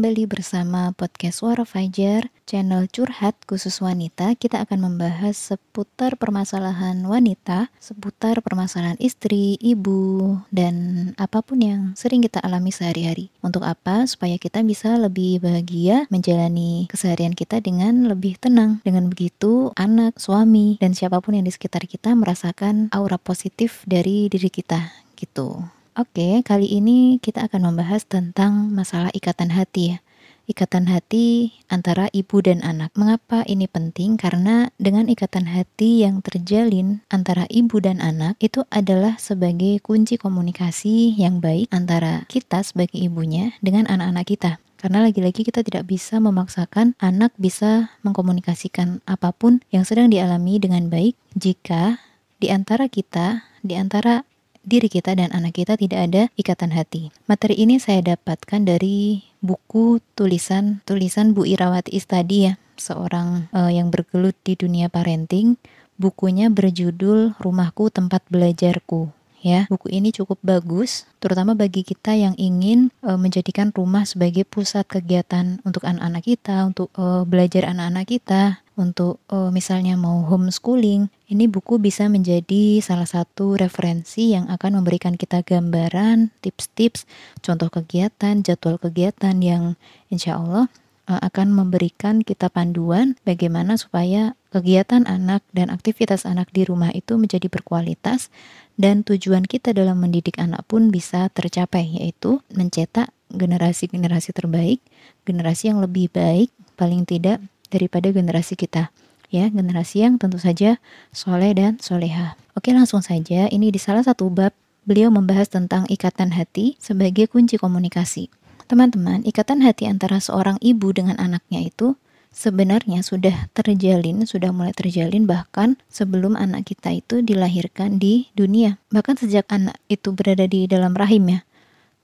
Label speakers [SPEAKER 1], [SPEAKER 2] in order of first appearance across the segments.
[SPEAKER 1] kembali bersama podcast Suara Fajar, channel curhat khusus wanita. Kita akan membahas seputar permasalahan wanita, seputar permasalahan istri, ibu, dan apa pun yang sering kita alami sehari-hari. Untuk apa? Supaya kita bisa lebih bahagia menjalani keseharian kita dengan lebih tenang. Dengan begitu, anak, suami, dan siapa pun yang di sekitar kita merasakan aura positif dari diri kita gitu. Oke, kali ini kita akan membahas tentang masalah ikatan hati ya. Ikatan hati antara ibu dan anak. Mengapa ini penting? Karena dengan ikatan hati yang terjalin antara ibu dan anak itu adalah sebagai kunci komunikasi yang baik antara kita sebagai ibunya dengan anak-anak kita. Karena lagi-lagi kita tidak bisa memaksakan anak bisa mengkomunikasikan apa pun yang sedang dialami dengan baik jika di antara kita, di antara diri kita dan anak kita tidak ada ikatan hati. Materi ini saya dapatkan dari buku tulisan tulisan Bu Irawati Istadi ya, seorang uh, yang bergelut di dunia parenting. Bukunya berjudul Rumahku Tempat Belajarku ya. Buku ini cukup bagus, terutama bagi kita yang ingin e, menjadikan rumah sebagai pusat kegiatan untuk anak-anak kita, untuk e, belajar anak-anak kita, untuk e, misalnya mau homeschooling. Ini buku bisa menjadi salah satu referensi yang akan memberikan kita gambaran, tips-tips, contoh kegiatan, jadwal kegiatan yang insya Allah akan memberikan kita panduan bagaimana supaya kegiatan anak dan aktivitas anak di rumah itu menjadi berkualitas dan tujuan kita dalam mendidik anak pun bisa tercapai yaitu mencetak generasi-generasi terbaik, generasi yang lebih baik paling tidak daripada generasi kita ya generasi yang tentu saja soleh dan soleha. Oke langsung saja ini di salah satu bab beliau membahas tentang ikatan hati sebagai kunci komunikasi. Teman-teman, ikatan hati antara seorang ibu dengan anaknya itu sebenarnya sudah terjalin, sudah mulai terjalin bahkan sebelum anak kita itu dilahirkan di dunia. Bahkan sejak anak itu berada di dalam rahim ya.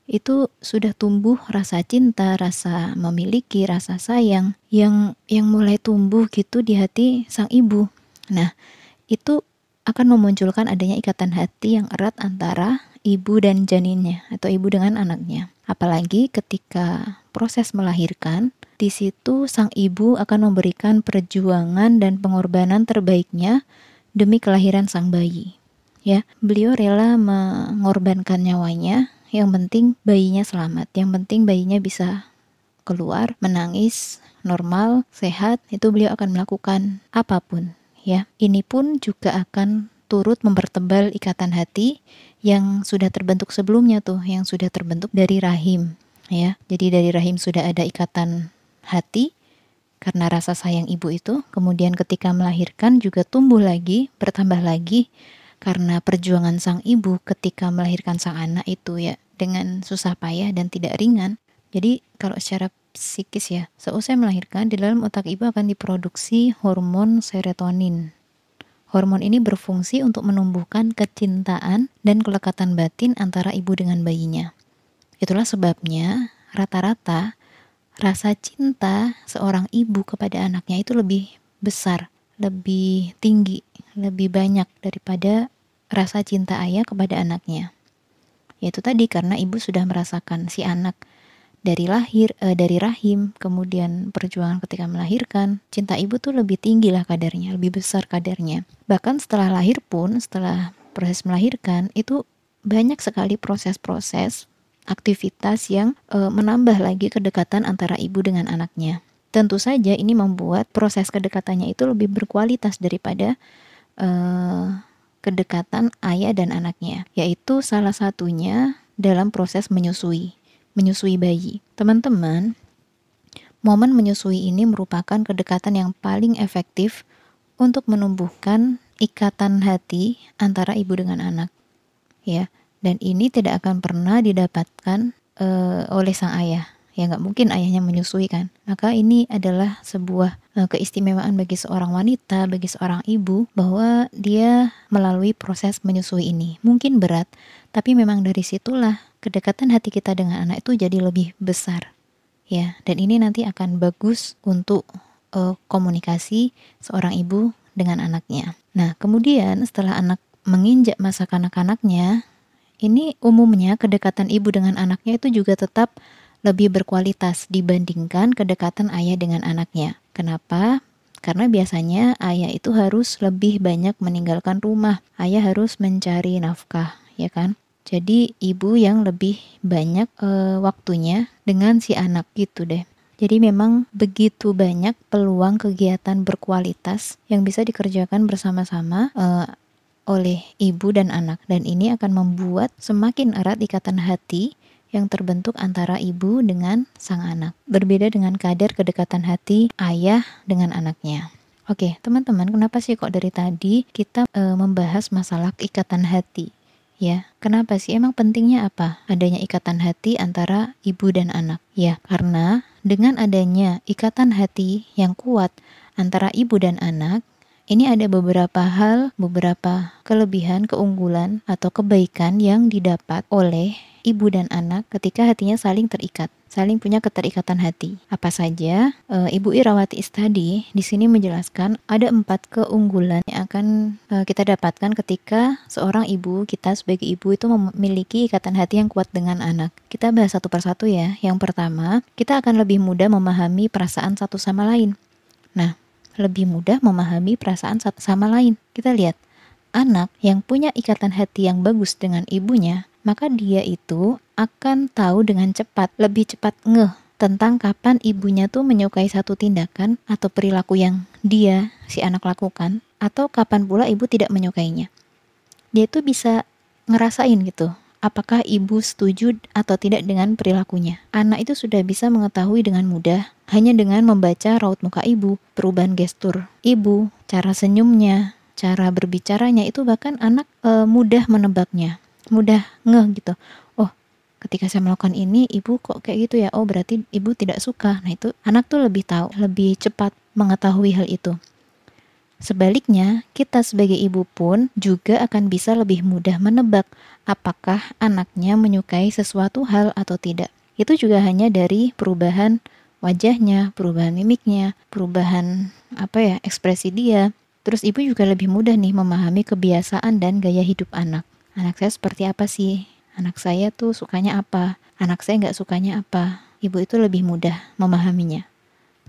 [SPEAKER 1] Itu sudah tumbuh rasa cinta, rasa memiliki, rasa sayang yang yang mulai tumbuh gitu di hati sang ibu. Nah, itu akan memunculkan adanya ikatan hati yang erat antara ibu dan janinnya atau ibu dengan anaknya. Apalagi ketika proses melahirkan, di situ sang ibu akan memberikan perjuangan dan pengorbanan terbaiknya demi kelahiran sang bayi. Ya, beliau rela mengorbankan nyawanya, yang penting bayinya selamat, yang penting bayinya bisa keluar, menangis, normal, sehat, itu beliau akan melakukan apa pun, ya. Ini pun juga akan turut mempertebal ikatan hati yang sudah terbentuk sebelumnya tuh, yang sudah terbentuk dari rahim, ya. Jadi dari rahim sudah ada ikatan hati karena rasa sayang ibu itu kemudian ketika melahirkan juga tumbuh lagi, bertambah lagi karena perjuangan sang ibu ketika melahirkan sang anak itu ya dengan susah payah dan tidak ringan. Jadi kalau secara psikis ya, seusai melahirkan di dalam otak ibu akan diproduksi hormon serotonin. Hormon ini berfungsi untuk menumbuhkan kecintaan dan kelekatan batin antara ibu dengan bayinya. Itulah sebabnya rata-rata rasa cinta seorang ibu kepada anaknya itu lebih besar, lebih tinggi, lebih banyak daripada rasa cinta ayah kepada anaknya. Yaitu tadi karena ibu sudah merasakan si anak dari lahir, eh, dari rahim, kemudian perjuangan ketika melahirkan, cinta ibu tuh lebih tinggi lah kadarnya, lebih besar kadarnya. Bahkan setelah lahir pun, setelah proses melahirkan, itu banyak sekali proses-proses aktivitas yang e, menambah lagi kedekatan antara ibu dengan anaknya. Tentu saja ini membuat proses kedekatannya itu lebih berkualitas daripada e, kedekatan ayah dan anaknya, yaitu salah satunya dalam proses menyusui, menyusui bayi. Teman-teman, momen menyusui ini merupakan kedekatan yang paling efektif untuk menumbuhkan ikatan hati antara ibu dengan anak. Ya, dan ini tidak akan pernah didapatkan uh, oleh sang ayah ya nggak mungkin ayahnya menyusui kan. Maka ini adalah sebuah uh, keistimewaan bagi seorang wanita bagi seorang ibu bahwa dia melalui proses menyusui ini. Mungkin berat tapi memang dari situlah kedekatan hati kita dengan anak itu jadi lebih besar. Ya dan ini nanti akan bagus untuk uh, komunikasi seorang ibu dengan anaknya. Nah kemudian setelah anak menginjak masa kanak-kanaknya ini umumnya kedekatan ibu dengan anaknya itu juga tetap lebih berkualitas dibandingkan kedekatan ayah dengan anaknya. Kenapa? Karena biasanya ayah itu harus lebih banyak meninggalkan rumah. Ayah harus mencari nafkah, ya kan? Jadi ibu yang lebih banyak e, waktunya dengan si anak gitu deh. Jadi memang begitu banyak peluang kegiatan berkualitas yang bisa dikerjakan bersama-sama e, oleh ibu dan anak dan ini akan membuat semakin erat ikatan hati yang terbentuk antara ibu dengan sang anak. Berbeda dengan kadar kedekatan hati ayah dengan anaknya. Oke, teman-teman, kenapa sih kok dari tadi kita e, membahas masalah ikatan hati? Ya, kenapa sih emang pentingnya apa? Adanya ikatan hati antara ibu dan anak. Ya, karena dengan adanya ikatan hati yang kuat antara ibu dan anak, ini ada beberapa hal, beberapa kelebihan, keunggulan, atau kebaikan yang didapat oleh ibu dan anak ketika hatinya saling terikat, saling punya keterikatan hati. Apa saja? E, ibu Irawati Istadi di sini menjelaskan ada empat keunggulan yang akan e, kita dapatkan ketika seorang ibu kita sebagai ibu itu memiliki ikatan hati yang kuat dengan anak. Kita bahas satu persatu ya. Yang pertama, kita akan lebih mudah memahami perasaan satu sama lain. Nah, lebih mudah memahami perasaan satu sama lain. Kita lihat, anak yang punya ikatan hati yang bagus dengan ibunya, maka dia itu akan tahu dengan cepat, lebih cepat ngeh tentang kapan ibunya tuh menyukai satu tindakan atau perilaku yang dia, si anak lakukan, atau kapan pula ibu tidak menyukainya. Dia tuh bisa ngerasain gitu, apakah ibu setuju atau tidak dengan perilakunya. Anak itu sudah bisa mengetahui dengan mudah hanya dengan membaca raut muka ibu, perubahan gestur ibu, cara senyumnya, cara berbicaranya itu bahkan anak e, mudah menebaknya, mudah ngeh gitu. Oh, ketika saya melakukan ini ibu kok kayak gitu ya. Oh, berarti ibu tidak suka. Nah, itu anak tuh lebih tahu, lebih cepat mengetahui hal itu. Sebaliknya, kita sebagai ibu pun juga akan bisa lebih mudah menebak apakah anaknya menyukai sesuatu hal atau tidak. Itu juga hanya dari perubahan wajahnya, perubahan mimiknya, perubahan apa ya, ekspresi dia. Terus ibu juga lebih mudah nih memahami kebiasaan dan gaya hidup anak. Anak saya seperti apa sih? Anak saya tuh sukanya apa? Anak saya nggak sukanya apa? Ibu itu lebih mudah memahaminya.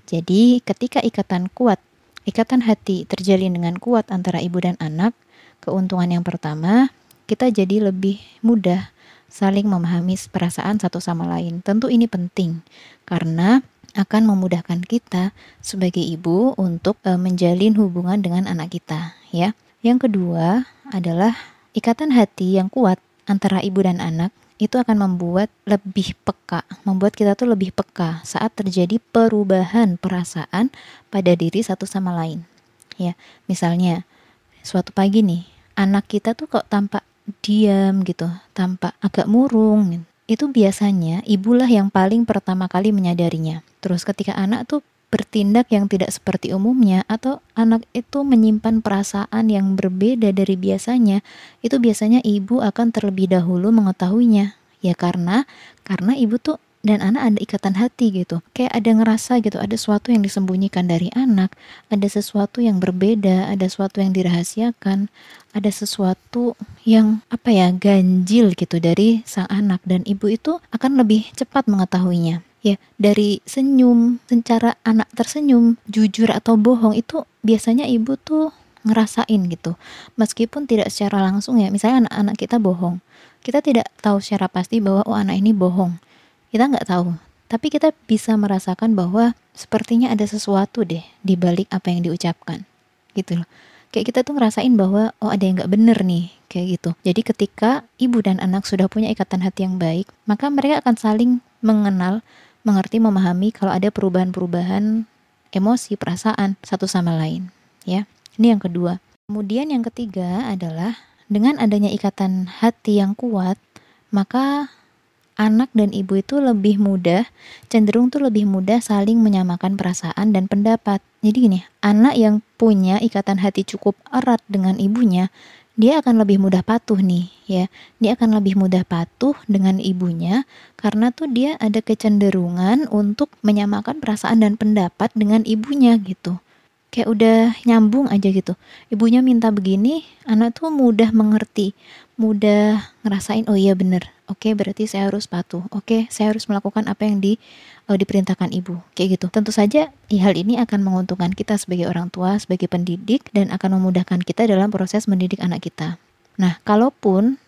[SPEAKER 1] Jadi ketika ikatan kuat Ikatan hati terjalin dengan kuat antara ibu dan anak. Keuntungan yang pertama, kita jadi lebih mudah saling memahami perasaan satu sama lain. Tentu ini penting karena akan memudahkan kita sebagai ibu untuk e, menjalin hubungan dengan anak kita, ya. Yang kedua adalah ikatan hati yang kuat antara ibu dan anak itu akan membuat lebih peka, membuat kita tuh lebih peka saat terjadi perubahan perasaan pada diri satu sama lain. Ya, misalnya suatu pagi nih, anak kita tuh kok tampak diam gitu, tampak agak murung. Itu biasanya ibulah yang paling pertama kali menyadarinya. Terus ketika anak tuh bertindak yang tidak seperti umumnya atau anak itu menyimpan perasaan yang berbeda dari biasanya, itu biasanya ibu akan terlebih dahulu mengetahuinya. Ya karena karena ibu tuh dan anak ada ikatan hati gitu. Kayak ada ngerasa gitu, ada sesuatu yang disembunyikan dari anak, ada sesuatu yang berbeda, ada sesuatu yang dirahasiakan, ada sesuatu yang apa ya, ganjil gitu dari sang anak dan ibu itu akan lebih cepat mengetahuinya ya dari senyum secara anak tersenyum jujur atau bohong itu biasanya ibu tuh ngerasain gitu. Meskipun tidak secara langsung ya misalnya anak-anak kita bohong. Kita tidak tahu secara pasti bahwa oh anak ini bohong. Kita nggak tahu. Tapi kita bisa merasakan bahwa sepertinya ada sesuatu deh di balik apa yang diucapkan. Gitu loh. Kayak kita tuh ngerasain bahwa oh ada yang nggak bener nih. Kayak gitu. Jadi ketika ibu dan anak sudah punya ikatan hati yang baik maka mereka akan saling mengenal mengerti memahami kalau ada perubahan-perubahan emosi, perasaan satu sama lain, ya. Ini yang kedua. Kemudian yang ketiga adalah dengan adanya ikatan hati yang kuat, maka anak dan ibu itu lebih mudah, cenderung tuh lebih mudah saling menyamakan perasaan dan pendapat. Jadi gini, anak yang punya ikatan hati cukup erat dengan ibunya, dia akan lebih mudah patuh nih ya. Dia akan lebih mudah patuh dengan ibunya karena tuh dia ada kecenderungan untuk menyamakan perasaan dan pendapat dengan ibunya gitu. Kayak udah nyambung aja gitu. Ibunya minta begini anak tuh mudah mengerti mudah ngerasain oh iya bener oke berarti saya harus patuh oke saya harus melakukan apa yang di uh, diperintahkan ibu kayak gitu tentu saja hal ini akan menguntungkan kita sebagai orang tua sebagai pendidik dan akan memudahkan kita dalam proses mendidik anak kita nah kalaupun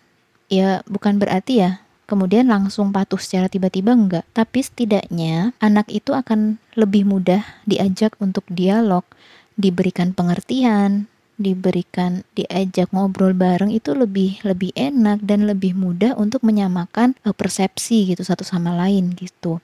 [SPEAKER 1] ya bukan berarti ya kemudian langsung patuh secara tiba-tiba enggak. Tapi setidaknya anak itu akan lebih mudah diajak untuk dialog, diberikan pengertian, diberikan diajak ngobrol bareng itu lebih lebih enak dan lebih mudah untuk menyamakan uh, persepsi gitu satu sama lain gitu.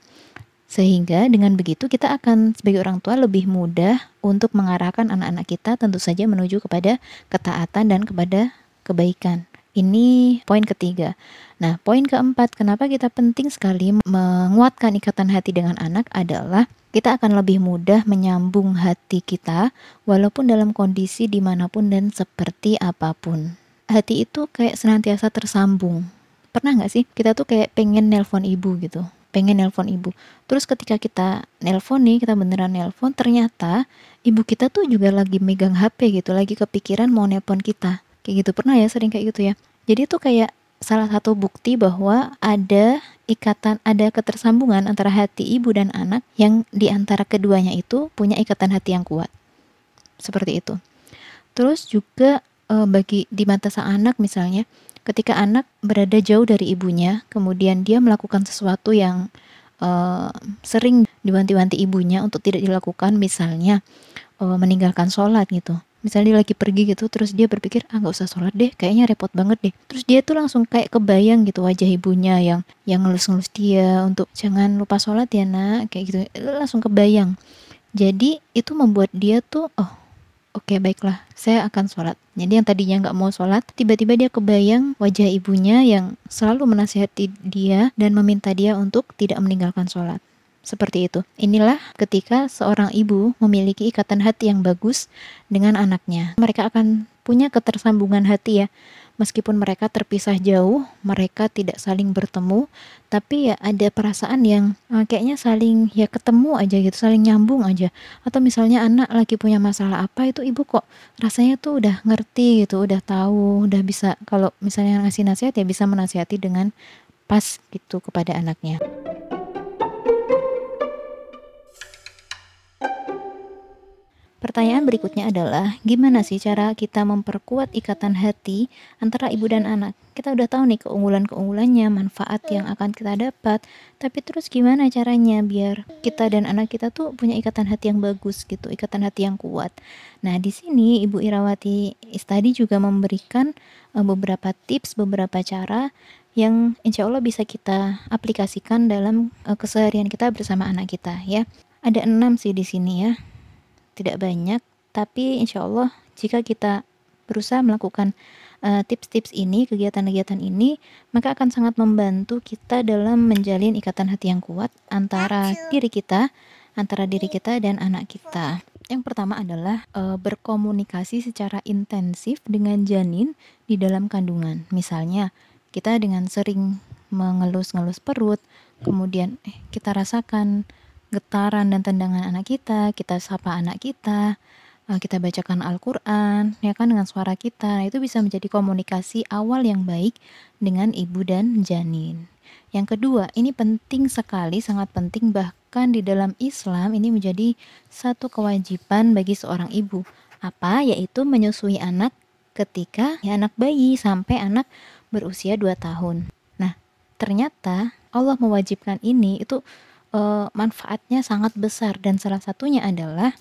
[SPEAKER 1] Sehingga dengan begitu kita akan sebagai orang tua lebih mudah untuk mengarahkan anak-anak kita tentu saja menuju kepada ketaatan dan kepada kebaikan. Ini poin ketiga. Nah, poin keempat, kenapa kita penting sekali menguatkan ikatan hati dengan anak adalah kita akan lebih mudah menyambung hati kita walaupun dalam kondisi di mana pun dan seperti apa pun. Hati itu kayak senantiasa tersambung. Pernah nggak sih kita tuh kayak pengen nelpon ibu gitu, pengen nelpon ibu. Terus ketika kita nelpon nih, kita beneran nelpon, ternyata ibu kita tuh juga lagi megang HP gitu, lagi kepikiran mau nelpon kita. Kayak gitu. Pernah ya sering kayak gitu ya? Jadi itu kayak salah satu bukti bahwa ada ikatan ada ketersambungan antara hati ibu dan anak yang di antara keduanya itu punya ikatan hati yang kuat. Seperti itu. Terus juga e, bagi di mata sang anak misalnya ketika anak berada jauh dari ibunya kemudian dia melakukan sesuatu yang e, sering diwanti-wanti ibunya untuk tidak dilakukan misalnya e, meninggalkan sholat gitu. Misalnya dia lagi pergi gitu terus dia berpikir ah nggak usah sholat deh kayaknya repot banget deh. Terus dia tuh langsung kayak kebayang gitu wajah ibunya yang yang ngelus-ngelus dia untuk jangan lupa sholat ya nak kayak gitu. Langsung kebayang. Jadi itu membuat dia tuh oh oke okay, baiklah saya akan sholat jadi yang tadinya nggak mau sholat tiba-tiba dia kebayang wajah ibunya yang selalu menasihati dia dan meminta dia untuk tidak meninggalkan sholat seperti itu. Inilah ketika seorang ibu memiliki ikatan hati yang bagus dengan anaknya. Mereka akan punya ketersambungan hati ya. Meskipun mereka terpisah jauh, mereka tidak saling bertemu, tapi ya ada perasaan yang uh, kayaknya saling ya ketemu aja gitu, saling nyambung aja. Atau misalnya anak lagi punya masalah apa itu ibu kok rasanya tuh udah ngerti gitu, udah tahu, udah bisa kalau misalnya ngasih nasihat ya bisa menasihati dengan pas gitu kepada anaknya. Pertanyaan berikutnya adalah, gimana sih cara kita memperkuat ikatan hati antara ibu dan anak? Kita udah tahu nih keunggulan-keunggulannya, manfaat yang akan kita dapat, tapi terus gimana caranya biar kita dan anak kita tuh punya ikatan hati yang bagus gitu, ikatan hati yang kuat. Nah, di sini Ibu Irawati Istadi juga memberikan uh, beberapa tips, beberapa cara yang insya Allah bisa kita aplikasikan dalam uh, keseharian kita bersama anak kita ya. Ada enam sih di sini ya tidak banyak, tapi insya Allah jika kita berusaha melakukan uh, tips-tips ini, kegiatan-kegiatan ini, maka akan sangat membantu kita dalam menjalin ikatan hati yang kuat antara diri kita, antara diri kita dan anak kita. Yang pertama adalah e, berkomunikasi secara intensif dengan janin di dalam kandungan. Misalnya, kita dengan sering mengelus-ngelus perut, kemudian eh kita rasakan getaran dan tendangan anak kita, kita sapa anak kita, eh, kita bacakan Al-Quran, ya kan dengan suara kita. Nah, itu bisa menjadi komunikasi awal yang baik dengan ibu dan janin. Yang kedua, ini penting sekali, sangat penting bahkan di dalam Islam ini menjadi satu kewajiban bagi seorang ibu. Apa? Yaitu menyusui anak ketika ya anak bayi sampai anak berusia 2 tahun. Nah, ternyata Allah mewajibkan ini itu uh, manfaatnya sangat besar dan salah satunya adalah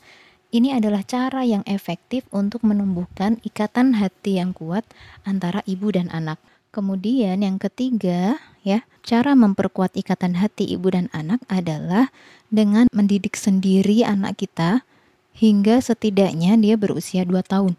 [SPEAKER 1] ini adalah cara yang efektif untuk menumbuhkan ikatan hati yang kuat antara ibu dan anak. Kemudian yang ketiga, ya, cara memperkuat ikatan hati ibu dan anak adalah dengan mendidik sendiri anak kita hingga setidaknya dia berusia 2 tahun.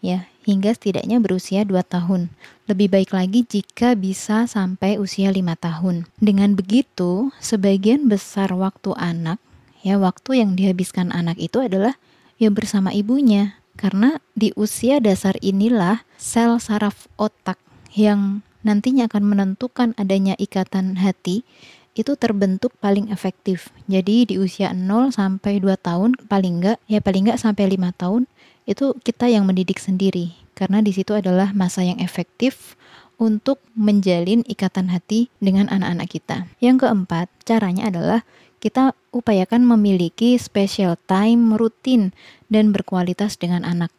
[SPEAKER 1] Ya, hingga setidaknya berusia 2 tahun. Lebih baik lagi jika bisa sampai usia 5 tahun. Dengan begitu, sebagian besar waktu anak, ya waktu yang dihabiskan anak itu adalah ya bersama ibunya. Karena di usia dasar inilah sel saraf otak yang nantinya akan menentukan adanya ikatan hati itu terbentuk paling efektif. Jadi di usia 0 sampai 2 tahun paling enggak ya paling enggak sampai 5 tahun itu kita yang mendidik sendiri karena di situ adalah masa yang efektif untuk menjalin ikatan hati dengan anak-anak kita. Yang keempat, caranya adalah kita upayakan memiliki special time rutin dan berkualitas dengan anak.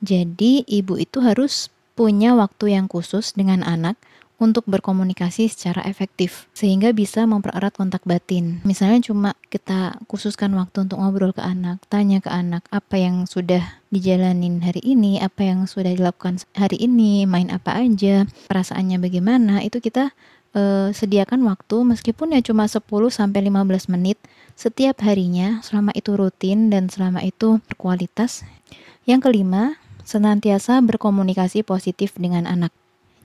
[SPEAKER 1] Jadi, ibu itu harus punya waktu yang khusus dengan anak untuk berkomunikasi secara efektif sehingga bisa mempererat kontak batin. Misalnya cuma kita khususkan waktu untuk ngobrol ke anak, tanya ke anak apa yang sudah dijalanin hari ini, apa yang sudah dilakukan hari ini, main apa aja, perasaannya bagaimana, itu kita uh, sediakan waktu meskipun ya cuma 10 sampai 15 menit setiap harinya selama itu rutin dan selama itu berkualitas. Yang kelima, senantiasa berkomunikasi positif dengan anak.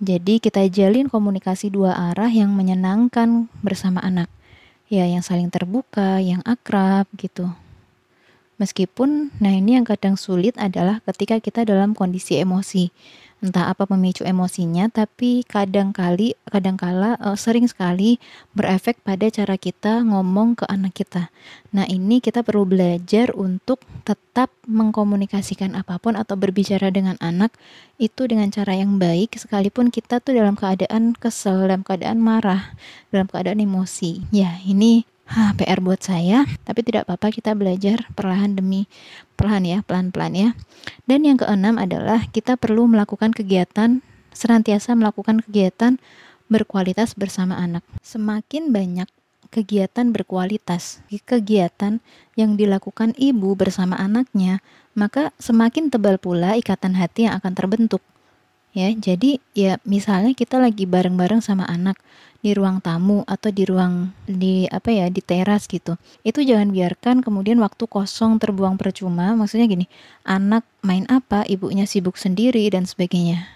[SPEAKER 1] Jadi kita jalin komunikasi dua arah yang menyenangkan bersama anak. Ya, yang saling terbuka, yang akrab gitu. Meskipun, nah ini yang kadang sulit adalah ketika kita dalam kondisi emosi entah apa pemicu emosinya tapi kadang kali kadang kala uh, sering sekali berefek pada cara kita ngomong ke anak kita. Nah, ini kita perlu belajar untuk tetap mengkomunikasikan apa pun atau berbicara dengan anak itu dengan cara yang baik sekalipun kita tuh dalam keadaan kesel, dalam keadaan marah, dalam keadaan emosi. Ya, ini Hah, PR buat saya, tapi tidak apa-apa kita belajar perlahan demi perlahan ya, pelan-pelan ya. Dan yang keenam adalah kita perlu melakukan kegiatan, senantiasa melakukan kegiatan berkualitas bersama anak. Semakin banyak kegiatan berkualitas, kegiatan yang dilakukan ibu bersama anaknya, maka semakin tebal pula ikatan hati yang akan terbentuk ya jadi ya misalnya kita lagi bareng-bareng sama anak di ruang tamu atau di ruang di apa ya di teras gitu. Itu jangan biarkan kemudian waktu kosong terbuang percuma. Maksudnya gini anak main apa ibunya sibuk sendiri dan sebagainya.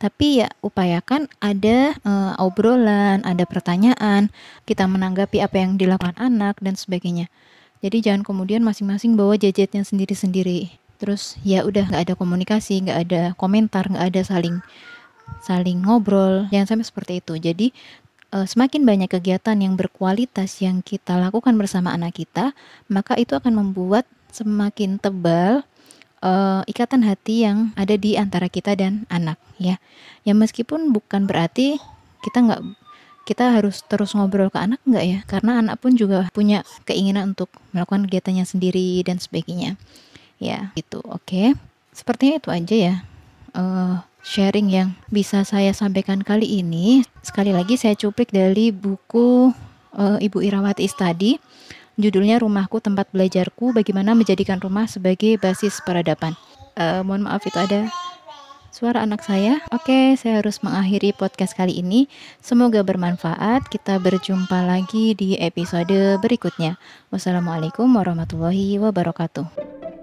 [SPEAKER 1] Tapi ya upayakan ada e, obrolan, ada pertanyaan, kita menanggapi apa yang dilakukan anak dan sebagainya. Jadi jangan kemudian masing-masing bawa gadgetnya sendiri-sendiri terus ya udah nggak ada komunikasi nggak ada komentar nggak ada saling saling ngobrol. Jangan sampai seperti itu. Jadi uh, semakin banyak kegiatan yang berkualitas yang kita lakukan bersama anak kita maka itu akan membuat semakin tebal uh, ikatan hati yang ada di antara kita dan anak ya. Ya meskipun bukan berarti kita nggak kita harus terus ngobrol ke anak nggak ya. Karena anak pun juga punya keinginan untuk melakukan kegiatannya sendiri dan sebagainya ya itu oke okay. sepertinya itu aja ya uh, sharing yang bisa saya sampaikan kali ini sekali lagi saya cuplik dari buku uh, Ibu Irawati Istadi judulnya Rumahku Tempat Belajarku Bagaimana Menjadikan Rumah Sebagai Basis Peradaban uh, mohon maaf itu ada suara anak saya. Oke, saya harus mengakhiri podcast kali ini. Semoga bermanfaat. Kita berjumpa lagi di episode berikutnya. Wassalamualaikum warahmatullahi wabarakatuh.